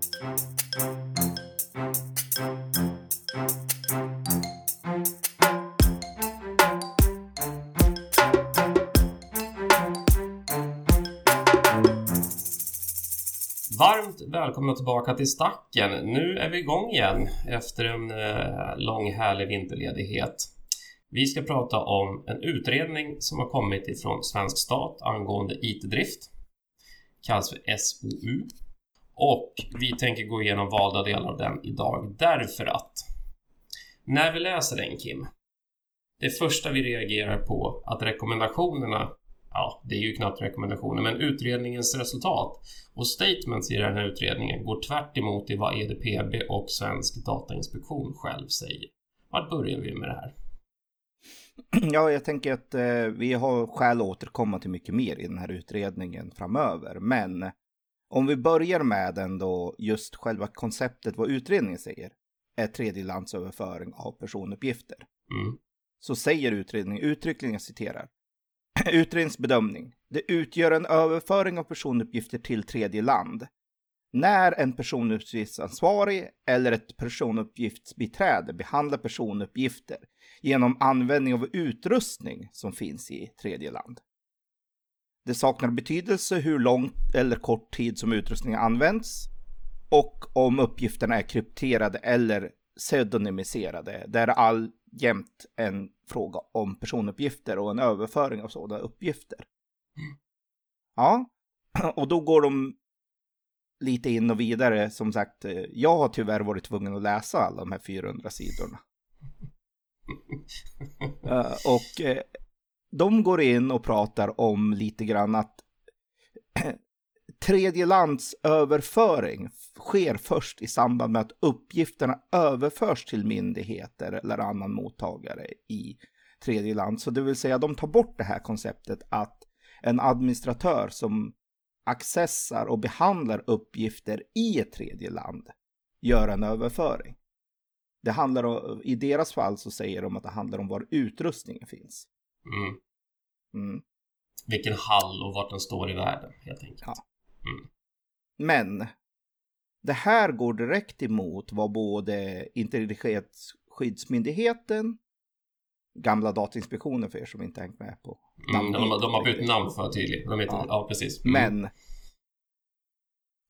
Varmt välkomna tillbaka till Stacken. Nu är vi igång igen efter en eh, lång härlig vinterledighet. Vi ska prata om en utredning som har kommit ifrån svensk stat angående IT-drift. Kallas för SOU. Och vi tänker gå igenom valda delar av den idag därför att när vi läser den Kim, det första vi reagerar på att rekommendationerna ja, det är ju knappt rekommendationer, men utredningens resultat och statements i den här utredningen går tvärt emot i vad EDPB och Svensk Datainspektion själv säger. Vart börjar vi med det här? Ja, jag tänker att eh, vi har skäl att återkomma till mycket mer i den här utredningen framöver. Men om vi börjar med ändå just själva konceptet vad utredningen säger är tredjelandsöverföring av personuppgifter. Mm. Så säger utredningen uttryckligen, jag citerar. Utredningsbedömning. Det utgör en överföring av personuppgifter till tredje land. När en personuppgiftsansvarig eller ett personuppgiftsbiträde behandlar personuppgifter genom användning av utrustning som finns i tredje land. Det saknar betydelse hur lång eller kort tid som utrustningen används och om uppgifterna är krypterade eller pseudonymiserade. Det är alljämt en fråga om personuppgifter och en överföring av sådana uppgifter. Mm. Ja, och då går de lite in och vidare. Som sagt, jag har tyvärr varit tvungen att läsa alla de här 400 sidorna. uh, och uh, de går in och pratar om lite grann att tredjelandsöverföring sker först i samband med att uppgifterna överförs till myndigheter eller annan mottagare i tredje land. Så det vill säga de tar bort det här konceptet att en administratör som accessar och behandlar uppgifter i ett tredje land gör en överföring. Det handlar om, i deras fall så säger de att det handlar om var utrustningen finns. Mm. Mm. Vilken hall och vart den står i världen helt enkelt. Ja. Mm. Men det här går direkt emot vad både Integritetsskyddsmyndigheten, gamla Datainspektionen för er som inte hängt med på mm, de, de, har bytt namn för tydligt. De heter, ja. ja, precis. Mm. Men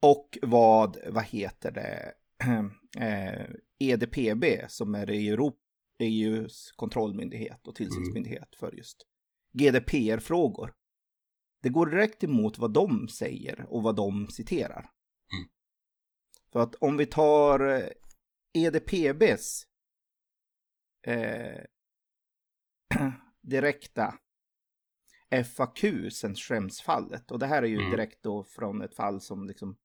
och vad, vad heter det, EDPB eh, e som är Europ, EUs kontrollmyndighet och tillsynsmyndighet mm. för just GDPR-frågor. Det går direkt emot vad de säger och vad de citerar. Mm. För att om vi tar EDPBs eh, direkta FAQ sen Schrems-fallet. Och det här är ju mm. direkt då från ett fall som liksom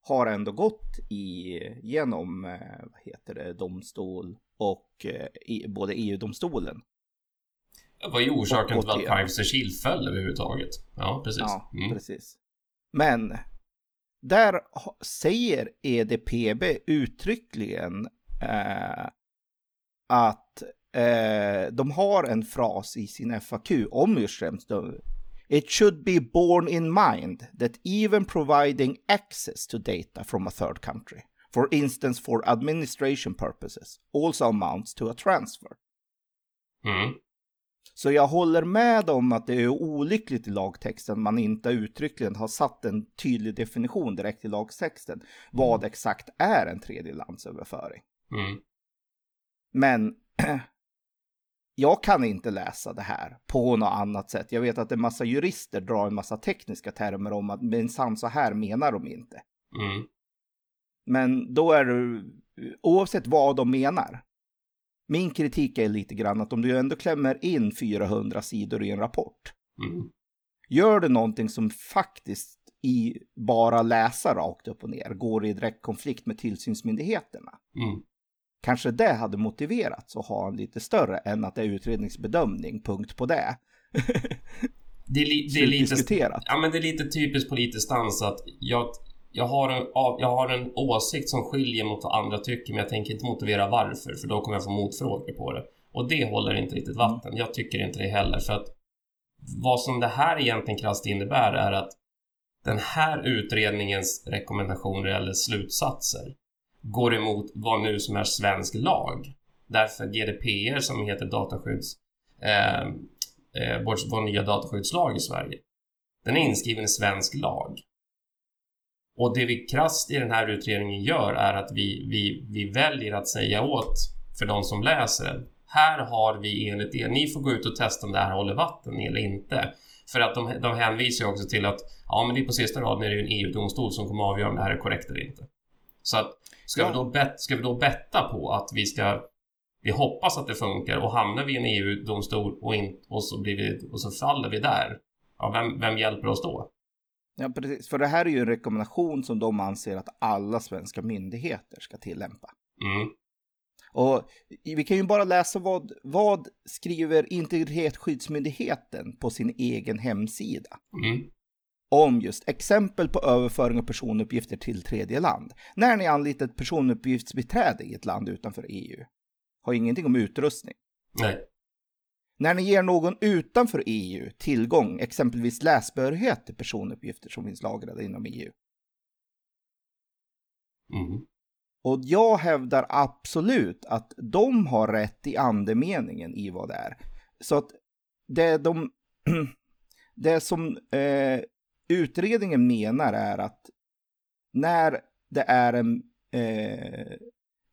har ändå gått i, genom, eh, vad heter det, domstol och eh, i, både EU-domstolen vad är orsaken till att Privacy Shield föll överhuvudtaget? Ja, precis. Ja, mm. precis. Men där säger EDPB uttryckligen eh, att eh, de har en fras i sin FAQ om främst It should be borne in mind that even providing access to data from a third country, for instance for administration purposes, also amounts to a transfer. Mm. Så jag håller med om att det är olyckligt i lagtexten man inte uttryckligen har satt en tydlig definition direkt i lagtexten vad mm. exakt är en tredjelandsöverföring. Mm. Men jag kan inte läsa det här på något annat sätt. Jag vet att en massa jurister drar en massa tekniska termer om att minsann så här menar de inte. Mm. Men då är det, oavsett vad de menar, min kritik är lite grann att om du ändå klämmer in 400 sidor i en rapport, mm. gör du någonting som faktiskt i bara läsa rakt upp och ner går i direkt konflikt med tillsynsmyndigheterna. Mm. Kanske det hade motiverats att ha en lite större än att det är utredningsbedömning, punkt på det. det, är li, det är lite, ja, men det är lite typiskt politisk dans att jag, jag har, en, jag har en åsikt som skiljer mot vad andra tycker men jag tänker inte motivera varför för då kommer jag få motfrågor på det. Och det håller inte riktigt vatten. Jag tycker inte det heller för att vad som det här egentligen krasst innebär är att den här utredningens rekommendationer eller slutsatser går emot vad nu som är svensk lag. Därför GDPR som heter dataskydds eh, eh, vår, vår nya dataskyddslag i Sverige. Den är inskriven i svensk lag. Och det vi krasst i den här utredningen gör är att vi, vi, vi väljer att säga åt för de som läser den. Här har vi enligt er, ni får gå ut och testa om det här håller vatten eller inte. För att de, de hänvisar också till att ja, men det är på sista raden är det en EU-domstol som kommer att avgöra om det här är korrekt eller inte. Så att ska, ja. vi, då bet, ska vi då betta på att vi ska vi hoppas att det funkar och hamnar vi i en EU-domstol och, och, så blir vi, och så faller vi där. Ja, vem, vem hjälper oss då? Ja, precis. För det här är ju en rekommendation som de anser att alla svenska myndigheter ska tillämpa. Mm. Och vi kan ju bara läsa vad, vad skriver Integritetsskyddsmyndigheten på sin egen hemsida. Mm. Om just exempel på överföring av personuppgifter till tredje land. När ni anlitar ett personuppgiftsbiträde i ett land utanför EU. Har ingenting om utrustning. Nej. När ni ger någon utanför EU tillgång, exempelvis läsbehörighet till personuppgifter som finns lagrade inom EU. Mm. Och jag hävdar absolut att de har rätt i andemeningen i vad det är. Så att det de, det som eh, utredningen menar är att när det är en, eh,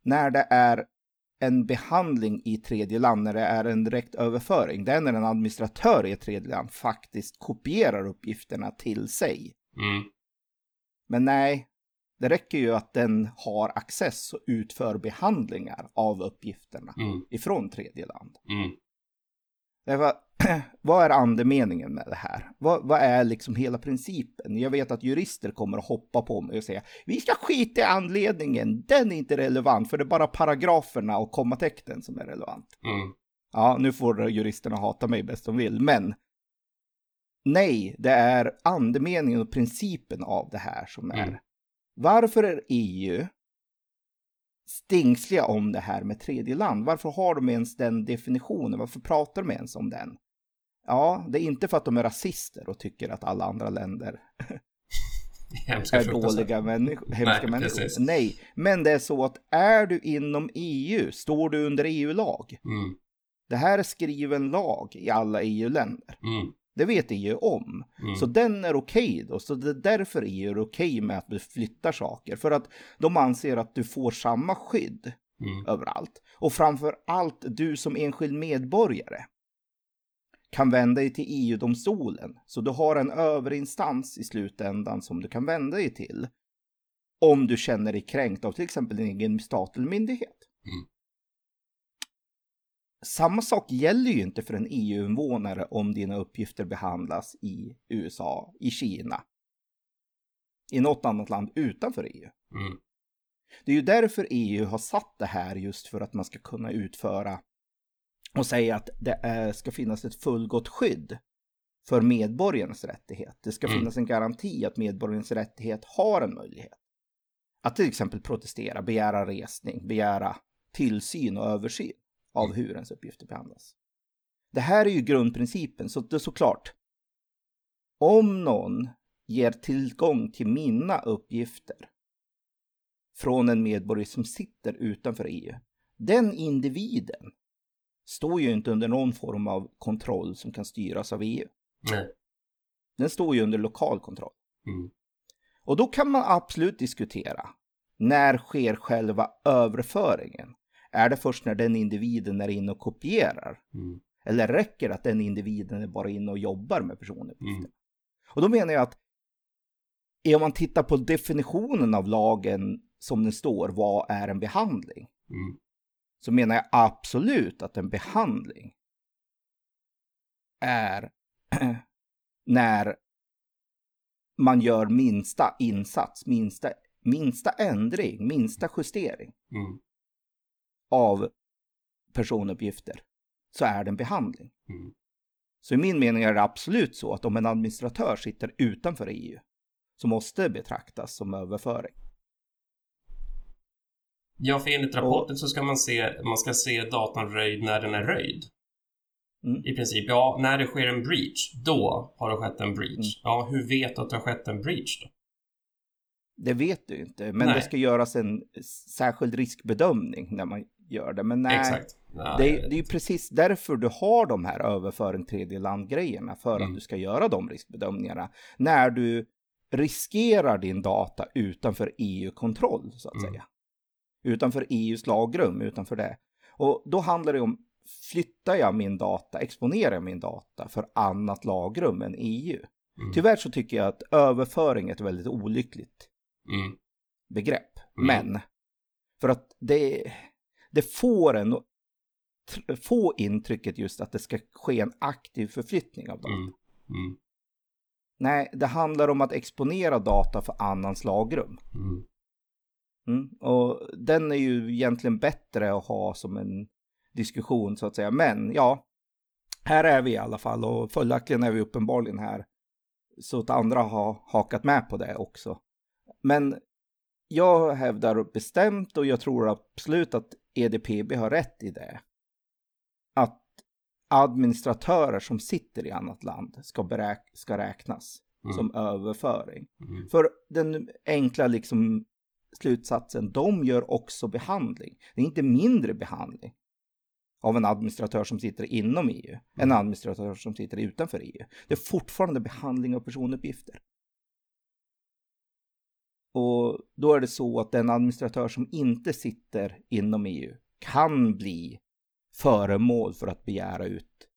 när det är en behandling i tredje land, när det är en direkt överföring, det är när en administratör i ett tredje land faktiskt kopierar uppgifterna till sig. Mm. Men nej, det räcker ju att den har access och utför behandlingar av uppgifterna mm. ifrån tredje land. Mm. Därför, vad är andemeningen med det här? Vad, vad, är liksom hela principen? Jag vet att jurister kommer att hoppa på mig och säga vi ska skita i anledningen, den är inte relevant för det är bara paragraferna och kommatecknen som är relevant. Mm. Ja, nu får juristerna hata mig bäst de vill, men nej, det är andemeningen och principen av det här som är. Mm. Varför är EU stingsliga om det här med tredje land? Varför har de ens den definitionen? Varför pratar de ens om den? Ja, det är inte för att de är rasister och tycker att alla andra länder är dåliga människor. Hemska Nej, människor. Precis. Nej, men det är så att är du inom EU, står du under EU-lag. Mm. Det här är skriven lag i alla EU-länder. Mm. Det vet EU om. Mm. Så den är okej okay då. Så det är därför EU är okej okay med att du flyttar saker. För att de anser att du får samma skydd mm. överallt. Och framför allt du som enskild medborgare kan vända dig till EU-domstolen. Så du har en överinstans i slutändan som du kan vända dig till. Om du känner dig kränkt av till exempel din egen statlig myndighet. Mm. Samma sak gäller ju inte för en EU-invånare om dina uppgifter behandlas i USA, i Kina, i något annat land utanför EU. Mm. Det är ju därför EU har satt det här just för att man ska kunna utföra och säga att det ska finnas ett fullgott skydd för medborgarnas rättighet. Det ska mm. finnas en garanti att medborgarnas rättighet har en möjlighet. Att till exempel protestera, begära resning, begära tillsyn och översyn av mm. hur ens uppgifter behandlas. Det här är ju grundprincipen, så det är såklart. Om någon ger tillgång till mina uppgifter från en medborgare som sitter utanför EU, den individen står ju inte under någon form av kontroll som kan styras av EU. Nej. Den står ju under lokal kontroll. Mm. Och då kan man absolut diskutera, när sker själva överföringen? Är det först när den individen är inne och kopierar? Mm. Eller räcker det att den individen är bara inne och jobbar med personuppgifter? Mm. Och då menar jag att om man tittar på definitionen av lagen som den står, vad är en behandling? Mm. Så menar jag absolut att en behandling är när man gör minsta insats, minsta, minsta ändring, minsta justering. Mm av personuppgifter så är det en behandling. Mm. Så i min mening är det absolut så att om en administratör sitter utanför EU så måste det betraktas som överföring. Ja, för enligt rapporten och, så ska man se, man ska se datan röjd när den är röjd. Mm. I princip, ja, när det sker en breach, då har det skett en breach. Mm. Ja, hur vet du att det har skett en breach då? Det vet du inte, men nej. det ska göras en särskild riskbedömning när man gör det. Men nej, Exakt. nej det, är, det är ju precis därför du har de här överföring tredje land-grejerna, för mm. att du ska göra de riskbedömningarna. När du riskerar din data utanför EU-kontroll, så att mm. säga. Utanför EUs lagrum, utanför det. Och då handlar det om, flyttar jag min data, exponerar jag min data för annat lagrum än EU? Mm. Tyvärr så tycker jag att överföring är ett väldigt olyckligt mm. begrepp. Mm. Men, för att det, det får en få intrycket just att det ska ske en aktiv förflyttning av data. Mm. Mm. Nej, det handlar om att exponera data för annans lagrum. Mm. Mm, och den är ju egentligen bättre att ha som en diskussion så att säga. Men ja, här är vi i alla fall och följaktligen är vi uppenbarligen här. Så att andra har hakat med på det också. Men jag hävdar bestämt och jag tror absolut att EDPB har rätt i det. Att administratörer som sitter i annat land ska, beräk ska räknas mm. som överföring. Mm. För den enkla liksom slutsatsen, de gör också behandling. Det är inte mindre behandling av en administratör som sitter inom EU mm. en administratör som sitter utanför EU. Det är fortfarande behandling av personuppgifter. Och då är det så att den administratör som inte sitter inom EU kan bli föremål för att begära ut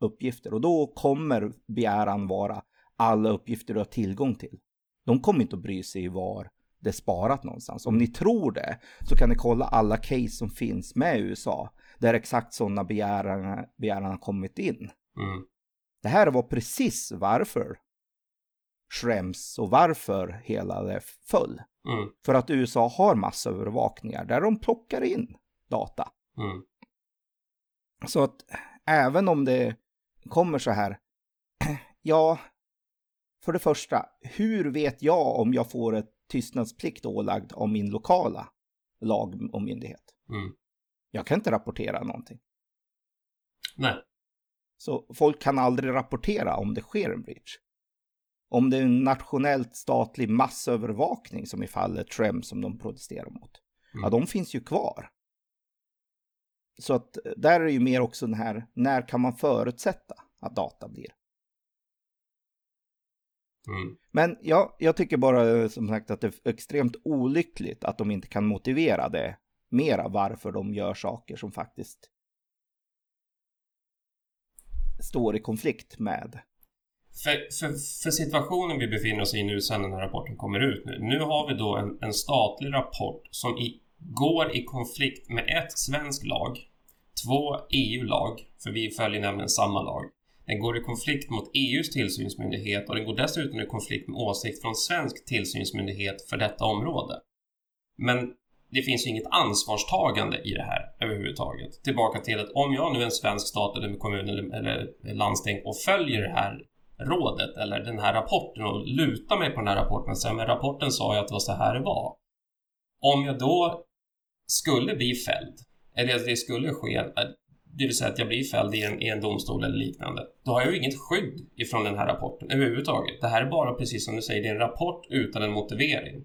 uppgifter. Och då kommer begäran vara alla uppgifter du har tillgång till. De kommer inte att bry sig var det sparat någonstans. Om ni tror det så kan ni kolla alla case som finns med USA där exakt sådana begäran, begäran har kommit in. Mm. Det här var precis varför Schrems och varför hela det föll. Mm. För att USA har massövervakningar där de plockar in data. Mm. Så att även om det kommer så här, ja, för det första, hur vet jag om jag får ett tystnadsplikt ålagd av min lokala lag och myndighet? Mm. Jag kan inte rapportera någonting. Nej. Så folk kan aldrig rapportera om det sker en breach. Om det är en nationellt statlig massövervakning som i fallet Trem som de protesterar mot. Mm. Ja, de finns ju kvar. Så att där är ju mer också den här, när kan man förutsätta att data blir? Mm. Men ja, jag tycker bara som sagt att det är extremt olyckligt att de inte kan motivera det mera varför de gör saker som faktiskt står i konflikt med för, för, för, situationen vi befinner oss i nu sen den här rapporten kommer ut nu. Nu har vi då en, en statlig rapport som i, går i konflikt med ett svensk lag, två EU-lag, för vi följer nämligen samma lag. Den går i konflikt mot EUs tillsynsmyndighet och den går dessutom i konflikt med åsikt från svensk tillsynsmyndighet för detta område. Men det finns ju inget ansvarstagande i det här överhuvudtaget. Tillbaka till att om jag nu är en svensk stat eller kommun eller, landsting och följer det här rådet eller den här rapporten och lutar mig på den här rapporten och säger men rapporten sa ju att det var så här det var. Om jag då skulle bli fälld, eller att det skulle ske, det vill säga att jag blir fälld i en, i en domstol eller liknande, då har jag ju inget skydd ifrån den här rapporten överhuvudtaget. Det här är bara precis som du säger, det är en rapport utan en motivering.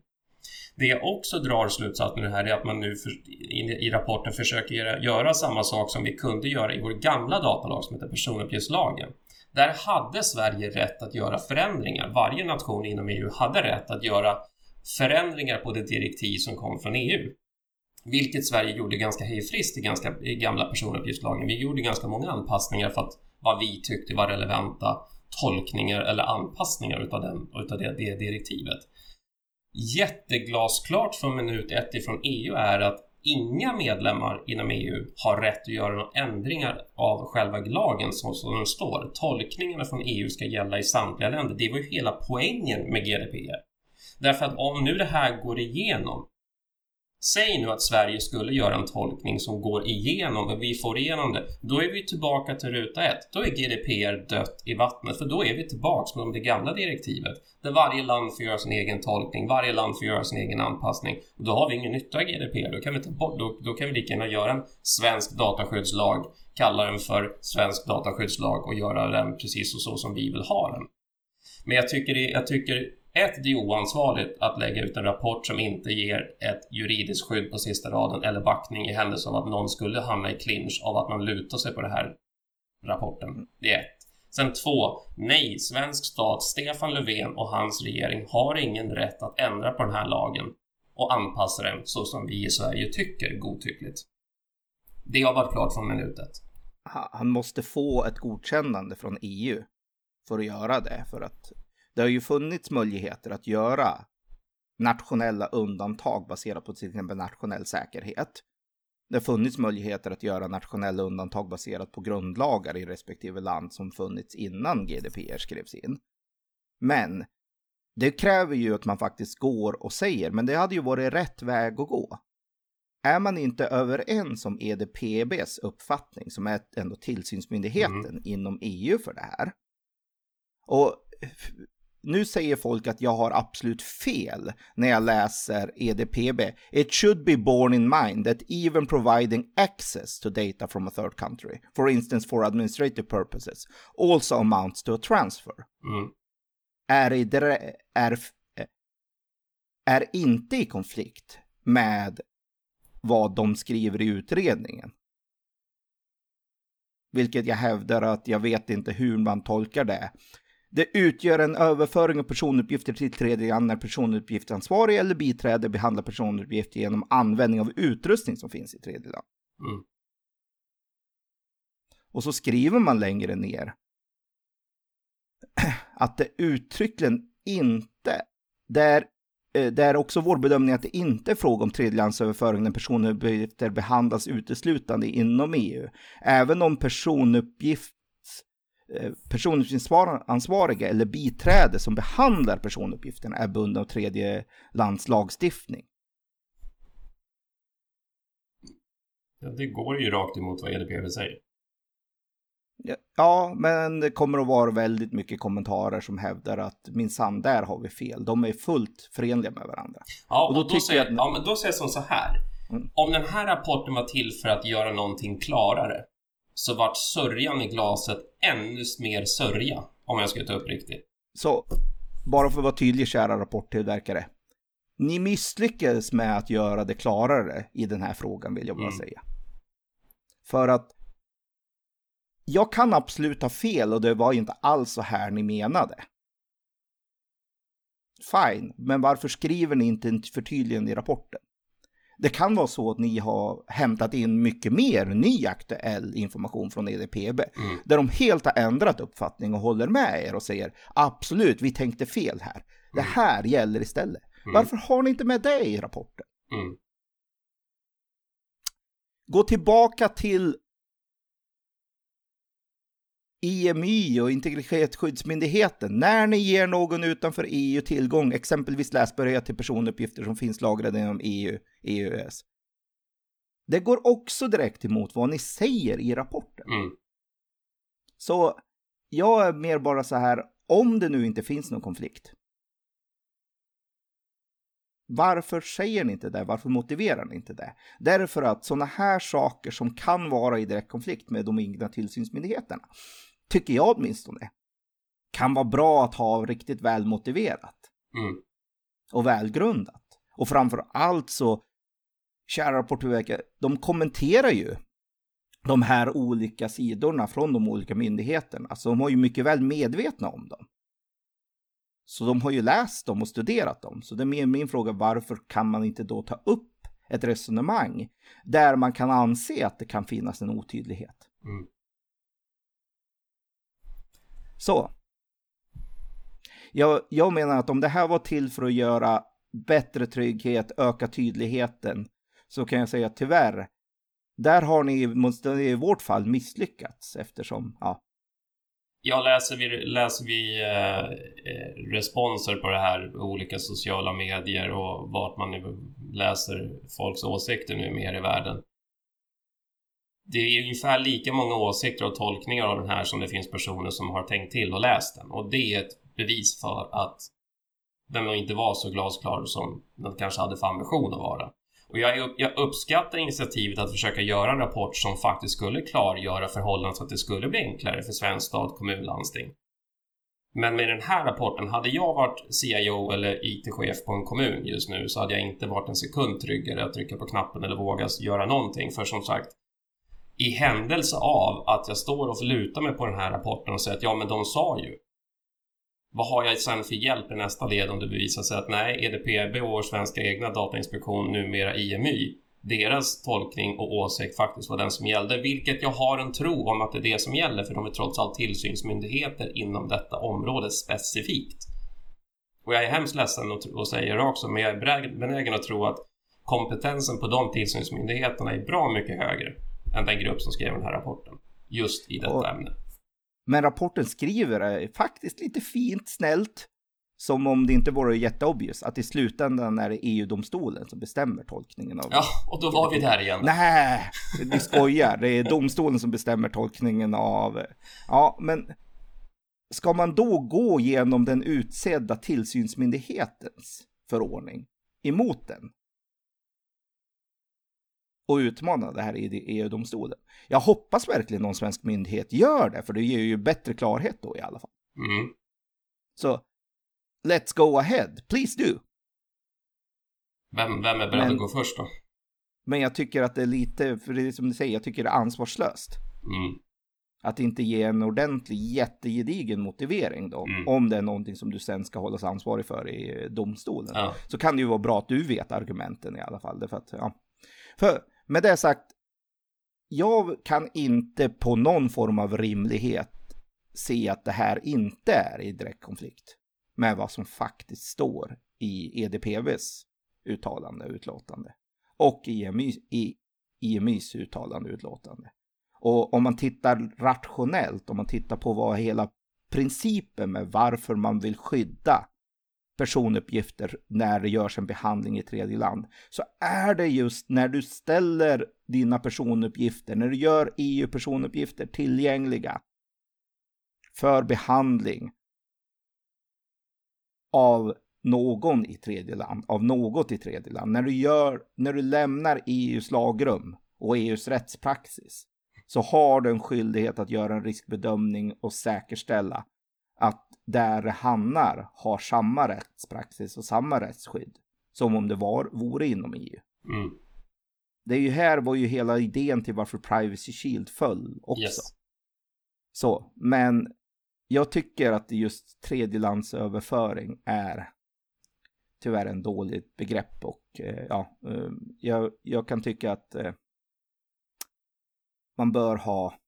Det jag också drar slutsatsen nu här är att man nu för, i, i, rapporten försöker göra, göra samma sak som vi kunde göra i vår gamla datalag som heter personuppgiftslagen. Där hade Sverige rätt att göra förändringar. Varje nation inom EU hade rätt att göra förändringar på det direktiv som kom från EU. Vilket Sverige gjorde ganska hejfrist i, ganska, i gamla personuppgiftslagen. Vi gjorde ganska många anpassningar för att vad vi tyckte var relevanta tolkningar eller anpassningar utav, den, utav det, det direktivet. Jätteglasklart från minut ett ifrån EU är att inga medlemmar inom EU har rätt att göra några ändringar av själva lagen så som den står. Tolkningarna från EU ska gälla i samtliga länder. Det var ju hela poängen med GDPR. Därför att om nu det här går igenom Säg nu att Sverige skulle göra en tolkning som går igenom, och vi får igenom det. Då är vi tillbaka till ruta ett. Då är GDPR dött i vattnet, för då är vi tillbaka med det gamla direktivet. Där varje land får göra sin egen tolkning, varje land får göra sin egen anpassning. Och då har vi ingen nytta av GDPR. Då kan vi ta bort, då, då kan vi lika gärna göra en svensk dataskyddslag, kalla den för svensk dataskyddslag och göra den precis så, så som vi vill ha den. Men jag tycker, det, jag tycker ett, det är oansvarigt att lägga ut en rapport som inte ger ett juridiskt skydd på sista raden eller backning i händelse av att någon skulle hamna i clinch av att man lutar sig på den här rapporten. Det är ett. Sen två, nej, svensk stat, Stefan Löfven och hans regering har ingen rätt att ändra på den här lagen och anpassa den så som vi i Sverige tycker godtyckligt. Det har varit klart från minutet. Han måste få ett godkännande från EU för att göra det, för att det har ju funnits möjligheter att göra nationella undantag baserat på till exempel nationell säkerhet. Det har funnits möjligheter att göra nationella undantag baserat på grundlagar i respektive land som funnits innan GDPR skrevs in. Men det kräver ju att man faktiskt går och säger, men det hade ju varit rätt väg att gå. Är man inte överens om EDPBs uppfattning, som är ändå tillsynsmyndigheten mm. inom EU för det här. Och nu säger folk att jag har absolut fel när jag läser EDPB. It should be borne in mind that even providing access to data from a third country, for instance for administrative purposes, also amounts to a transfer. Mm. Är, i, är, är inte i konflikt med vad de skriver i utredningen. Vilket jag hävdar att jag vet inte hur man tolkar det. Det utgör en överföring av personuppgifter till tredje land när personuppgiftsansvarig eller biträde behandlar personuppgifter genom användning av utrustning som finns i tredje land. Mm. Och så skriver man längre ner att det uttryckligen inte, det är, eh, det är också vår bedömning att det inte är fråga om tredjelandsöverföring när personuppgifter behandlas uteslutande inom EU. Även om personuppgift personuppgiftsansvariga eller biträde som behandlar personuppgifterna är bundna av tredje lands lagstiftning. Ja, det går ju rakt emot vad EDPB säger. Ja, men det kommer att vara väldigt mycket kommentarer som hävdar att minsann, där har vi fel. De är fullt förenliga med varandra. Ja, och då, och då säger, jag... ja, men då säger jag som så här. Mm. Om den här rapporten var till för att göra någonting klarare så vart sörjan i glaset ännu mer sörja, om jag ska ta upp riktigt. Så, bara för att vara tydlig, kära rapporttillverkare. Ni misslyckades med att göra det klarare i den här frågan, vill jag bara mm. säga. För att jag kan absolut ha fel och det var inte alls så här ni menade. Fine, men varför skriver ni inte ett förtydligande i rapporten? Det kan vara så att ni har hämtat in mycket mer ny aktuell information från EDPB. Mm. Där de helt har ändrat uppfattning och håller med er och säger absolut, vi tänkte fel här. Det mm. här gäller istället. Mm. Varför har ni inte med det i rapporten? Mm. Gå tillbaka till IMY och Integritetsskyddsmyndigheten, när ni ger någon utanför EU tillgång, exempelvis läsbarhet till personuppgifter som finns lagrade inom EU, EUS. Det går också direkt emot vad ni säger i rapporten. Mm. Så jag är mer bara så här, om det nu inte finns någon konflikt. Varför säger ni inte det? Varför motiverar ni inte det? Därför att sådana här saker som kan vara i direkt konflikt med de egna tillsynsmyndigheterna tycker jag åtminstone, kan vara bra att ha riktigt väl motiverat. Mm. Och välgrundat. Och framför allt så, kära rapportverkare, de kommenterar ju de här olika sidorna från de olika myndigheterna. Så de har ju mycket väl medvetna om dem. Så de har ju läst dem och studerat dem. Så det är min fråga, varför kan man inte då ta upp ett resonemang där man kan anse att det kan finnas en otydlighet? Mm. Så. Jag, jag menar att om det här var till för att göra bättre trygghet, öka tydligheten, så kan jag säga tyvärr, där har ni i vårt fall misslyckats eftersom, ja. Ja, läser vi, läser vi eh, eh, responser på det här, olika sociala medier och vart man nu läser folks åsikter nu mer i världen. Det är ungefär lika många åsikter och tolkningar av den här som det finns personer som har tänkt till och läst den. Och det är ett bevis för att den nog inte var så glasklar som den kanske hade för ambition att vara. Och jag, jag, uppskattar initiativet att försöka göra en rapport som faktiskt skulle klargöra förhållandet så att det skulle bli enklare för svensk stat, kommun, landsting. Men med den här rapporten, hade jag varit CIO eller IT-chef på en kommun just nu så hade jag inte varit en sekund tryggare att trycka på knappen eller våga göra någonting. För som sagt, i händelse av att jag står och lutar mig på den här rapporten och säger att ja, men de sa ju. Vad har jag sen för hjälp i nästa led om det bevisar sig att nej, EDPB och vår svenska egna datainspektion, numera IMY, deras tolkning och åsikt faktiskt var den som gällde, vilket jag har en tro om att det är det som gäller, för de är trots allt tillsynsmyndigheter inom detta område specifikt. Och jag är hemskt ledsen och säger det också, men jag är benägen att tro att kompetensen på de tillsynsmyndigheterna är bra mycket högre än den grupp som skrev den här rapporten. Just i detta och, ämne. Men rapporten skriver är faktiskt lite fint, snällt. Som om det inte vore jätteobvious att i slutändan är det EU-domstolen som bestämmer tolkningen av... Ja, och då var vi där igen. Nej, du skojar. Det är domstolen som bestämmer tolkningen av... Ja, men ska man då gå genom den utsedda tillsynsmyndighetens förordning emot den? Och utmana det här i EU-domstolen. Jag hoppas verkligen någon svensk myndighet gör det, för det ger ju bättre klarhet då i alla fall. Mm. Så, let's go ahead, please do. Vem, vem är beredd men, att gå först då? Men jag tycker att det är lite, för det är som du säger, jag tycker det är ansvarslöst. Mm. Att inte ge en ordentlig, jättegedigen motivering då, mm. om det är någonting som du sen ska hållas ansvarig för i domstolen. Ja. Så kan det ju vara bra att du vet argumenten i alla fall. Därför att, ja. För med det sagt, jag kan inte på någon form av rimlighet se att det här inte är i direkt konflikt med vad som faktiskt står i EDPVs uttalande och utlåtande och i EMY, i uttalande och utlåtande. Och om man tittar rationellt, om man tittar på vad hela principen med varför man vill skydda personuppgifter när det görs en behandling i tredje land. Så är det just när du ställer dina personuppgifter, när du gör EU-personuppgifter tillgängliga för behandling av någon i tredje land, av något i tredje land, när du, gör, när du lämnar EUs lagrum och EUs rättspraxis så har du en skyldighet att göra en riskbedömning och säkerställa att där hamnar har samma rättspraxis och samma rättsskydd som om det var, vore inom EU. Mm. Det är ju här var ju hela idén till varför Privacy Shield föll också. Yes. Så, men jag tycker att just tredjelandsöverföring är tyvärr en dåligt begrepp och eh, ja, eh, jag, jag, kan tycka att eh, man bör ha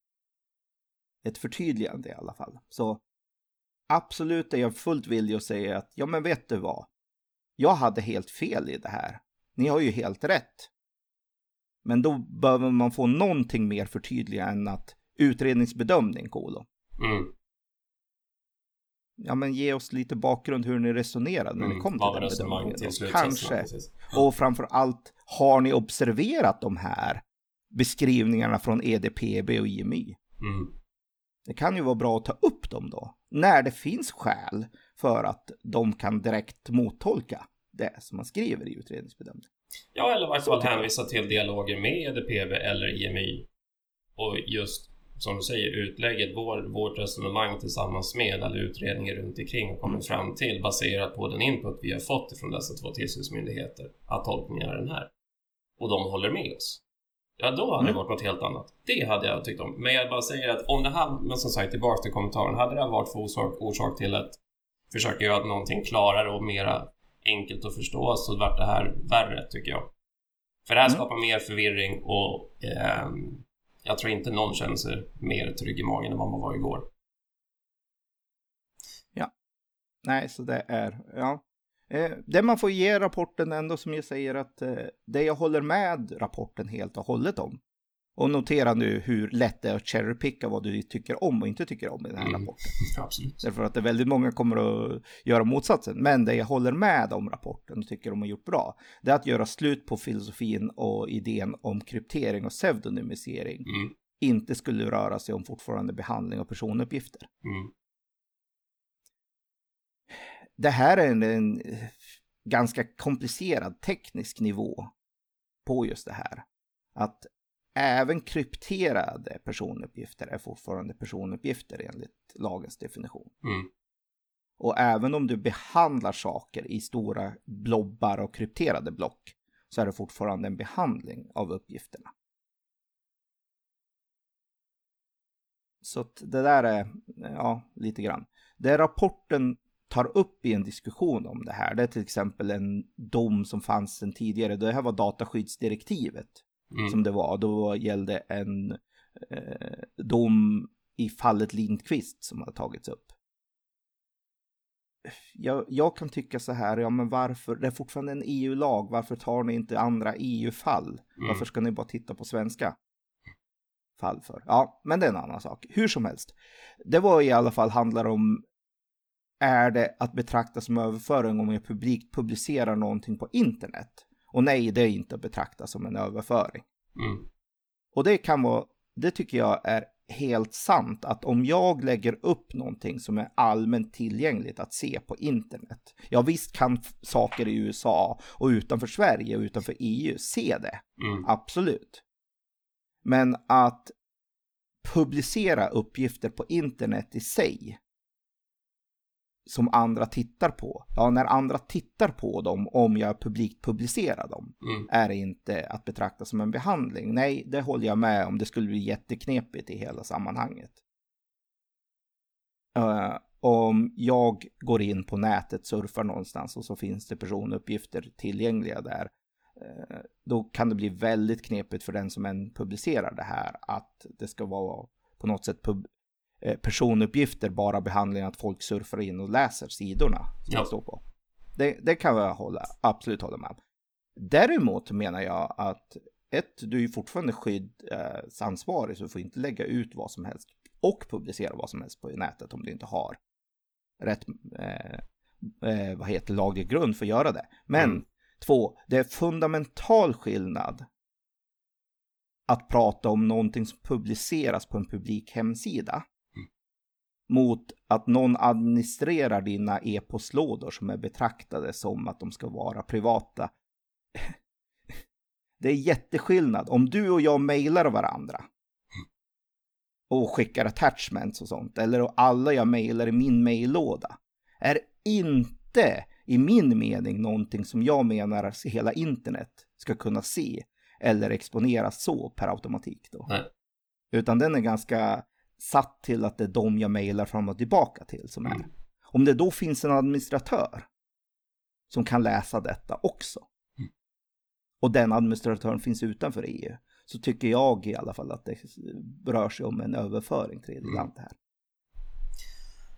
ett förtydligande i alla fall. Så absolut är jag fullt villig att säga att ja, men vet du vad? Jag hade helt fel i det här. Ni har ju helt rätt. Men då behöver man få någonting mer förtydliga än att utredningsbedömning, Kolo. Mm. Ja, men ge oss lite bakgrund hur ni resonerade när mm. ni kom till den bedömningen. Till Kanske. Och framför allt, har ni observerat de här beskrivningarna från EDPB och IMY? Mm. Det kan ju vara bra att ta upp dem då, när det finns skäl för att de kan direkt mottolka det som man skriver i utredningsbedömningen. Ja, eller i varje fall hänvisa till dialoger med EDPB eller IMI. Och just som du säger, utlägget, vår, vårt resonemang tillsammans med alla utredningar runt omkring och kommit fram till baserat på den input vi har fått från dessa två tillsynsmyndigheter att tolkningen är den här. Och de håller med oss. Ja, då hade mm. det varit något helt annat. Det hade jag tyckt om. Men jag bara säger att om det här, men som sagt tillbaka till kommentaren, hade det varit för orsak, orsak till att försöka göra någonting klarare och mera enkelt att förstå så vart det här värre tycker jag. För det här mm. skapar mer förvirring och eh, jag tror inte någon känner sig mer trygg i magen än vad man var igår. Ja. Nej, så det är, ja. Eh, det man får ge rapporten ändå som jag säger att eh, det jag håller med rapporten helt och hållet om Och notera nu hur lätt det är att cherrypicka vad du tycker om och inte tycker om i den här Mm. rapporten. Absolut. Därför att det är väldigt många kommer att göra motsatsen. Men det jag håller med om rapporten och tycker de har gjort bra, det är att göra slut på filosofin och idén om kryptering och pseudonymisering Mm. inte skulle röra sig om fortfarande behandling av personuppgifter. Mm. Det här är en, en ganska komplicerad teknisk nivå på just det här. Att även krypterade personuppgifter är fortfarande personuppgifter enligt lagens definition. Mm. Och även om du behandlar saker i stora blobbar och krypterade block så är det fortfarande en behandling av uppgifterna. Så det där är, ja, lite grann. Det rapporten tar upp i en diskussion om det här, det är till exempel en dom som fanns sedan tidigare. Det här var dataskyddsdirektivet Mm. som det var. Då gällde en eh, dom i fallet Lindqvist som har tagits upp. Jag, jag kan tycka så här, ja men varför, det är fortfarande en EU-lag, varför tar ni inte andra EU-fall? Mm. Varför ska ni bara titta på svenska fall för? Ja, men det är en annan sak. Hur som helst. Det var i alla fall handlar om är det att betrakta som överföring om jag publikt publicerar någonting på internet? Och nej, det är inte att betrakta som en överföring. Mm. Och det kan vara, det tycker jag är helt sant att om jag lägger upp någonting som är allmänt tillgängligt att se på internet. Ja visst kan saker i USA och utanför Sverige och utanför EU se det. Mm. Absolut. Men att publicera uppgifter på internet i sig som andra tittar på. Ja, när andra tittar på dem, om jag publikt publicerar dem, Mm. är det inte att betrakta som en behandling. Nej, det håller jag med om. Det skulle bli jätteknepigt i hela sammanhanget. Eh, om jag går in på nätet, surfar någonstans och så finns det personuppgifter tillgängliga där. eh, då kan det bli väldigt knepigt för den som än publicerar det här att det ska vara på något sätt pub- personuppgifter bara behandling att folk surfar in och läser sidorna som Ja. står på. Det, det kan jag hålla, absolut hålla med om. Däremot menar jag att ett, du är fortfarande skyddsansvarig så du får inte lägga ut vad som helst och publicera vad som helst på nätet om du inte har rätt, eh, eh, vad heter laglig grund för att göra det. Men Mm. två, det är fundamental skillnad att prata om någonting som publiceras på en publik hemsida mot att någon administrerar dina e-postlådor som är betraktade som att de ska vara privata. Det är jätteskillnad. Om du och jag mejlar varandra och skickar attachments och sånt, eller alla jag mejlar i min mejllåda, är inte i min mening någonting som jag menar att hela internet ska kunna se eller exponeras så per automatik då. Nej. Utan den är ganska satt till att det är de jag mejlar fram och tillbaka till som är. Mm. Om det då finns en administratör som kan läsa detta också. Mm. Och den administratören finns utanför EU. Så tycker jag i alla fall att det rör sig om en överföring till tredje land det här.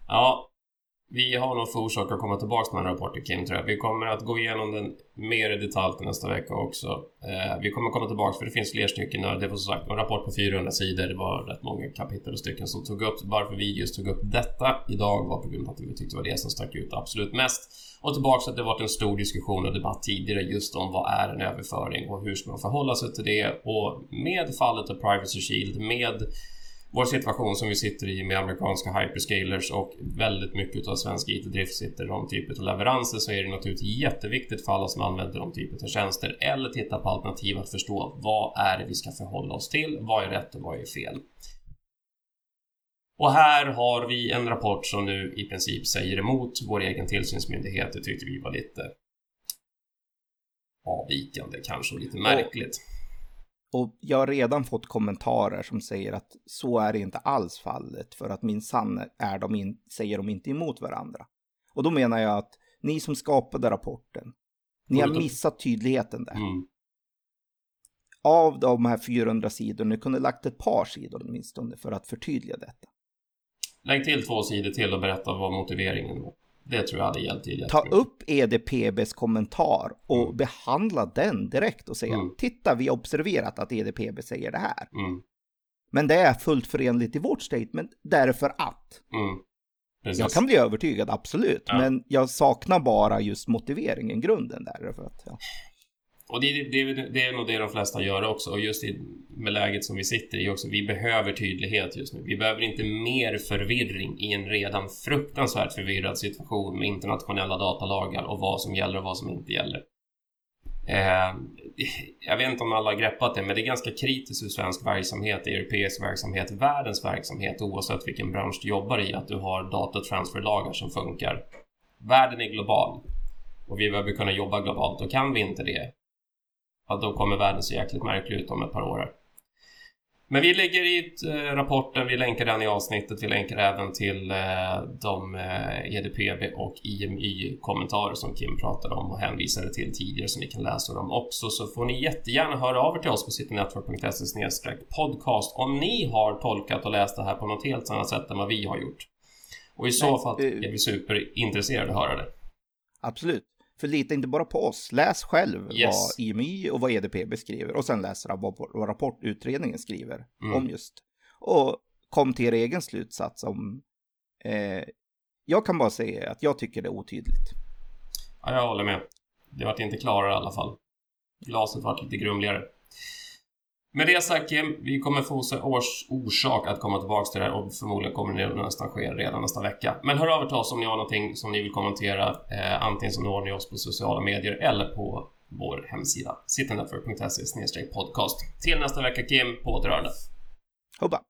Ja, vi har nog för orsak att komma tillbaka med den rapporten Kim tror jag. Vi kommer att gå igenom den mer i detalj till nästa vecka också. Eh, vi kommer komma tillbaka för det finns fler stycken. Det var som sagt en rapport på 400 sidor. Det var rätt många kapitel och stycken som tog upp. Varför vi just tog upp detta idag var på grund av att vi tyckte det var det som stack ut absolut mest. Och tillbaka att det varit en stor diskussion och debatt tidigare just om vad är en överföring och hur ska man förhålla sig till det. Och med fallet av Privacy Shield, med vår situation som vi sitter i med amerikanska hyperscalers och väldigt mycket av svensk IT-drift sitter i de typer av leveranser så är det naturligtvis jätteviktigt för alla som använder de typer av tjänster eller tittar på alternativ att förstå vad är det vi ska förhålla oss till, vad är rätt och vad är fel. Och här har vi en rapport som nu i princip säger emot vår egen tillsynsmyndighet. Det tyckte vi var lite avvikande kanske och lite märkligt. Och jag har redan fått kommentarer som säger att så är det inte alls fallet för att minsann är de in, säger de inte emot varandra. Och då menar jag att ni som skapade rapporten, ni har missat tydligheten där. Mm. Av de här 400 sidorna, ni kunde lagt ett par sidor åtminstone för att förtydliga detta. Lägg till två sidor till och berätta vad motiveringen var. Det tror jag hade hjälpt till Ta upp EDPBs kommentar och mm. behandla den direkt och säga mm. titta, vi har observerat att EDPB säger det här. Mm. Men det är fullt förenligt i vårt statement därför att. Mm. Jag kan bli övertygad, absolut. Ja. Men jag saknar bara just motiveringen, grunden där. För att, ja. Och det, det, det, är nog det de flesta gör också. Och just i, med läget som vi sitter i också. Vi behöver tydlighet just nu. Vi behöver inte mer förvirring i en redan fruktansvärt förvirrad situation med internationella datalagar och vad som gäller och vad som inte gäller. Eh, jag vet inte om alla har greppat det, men det är ganska kritiskt ur svensk verksamhet, europeisk verksamhet, världens verksamhet oavsett vilken bransch du jobbar i, att du har datatransferlagar som funkar. Världen är global och vi behöver kunna jobba globalt och kan vi inte det, ja, då kommer världen se jäkligt märklig ut om ett par år. Men vi lägger i eh, rapporten, vi länkar den i avsnittet, vi länkar även till eh, de eh, EDPB och IMY-kommentarer som Kim pratade om och hänvisade till tidigare så ni kan läsa dem också. Så får ni jättegärna höra av er till oss på citynetwork.se podcast om ni har tolkat och läst det här på något helt annat sätt än vad vi har gjort. Och i så fall är vi superintresserade att höra det. Absolut. För lita inte bara på oss, läs själv yes. vad IMI och vad EDP skriver och sen läs vad, vad rapportutredningen skriver mm. om just. Och kom till er egen slutsats om... Eh, jag kan bara säga att jag tycker det är otydligt. Ja, jag håller med. Det vart inte klarare i alla fall. Glaset vart lite grumligare. Med det sagt Kim, vi kommer få års orsak att komma tillbaka till det här och förmodligen kommer det nästan ske redan nästa vecka. Men hör av er till oss om ni har någonting som ni vill kommentera, eh, antingen så når ni oss på sociala medier eller på vår hemsida citynetwork.se podcast. Till nästa vecka Kim, på återhörande. Hoppa!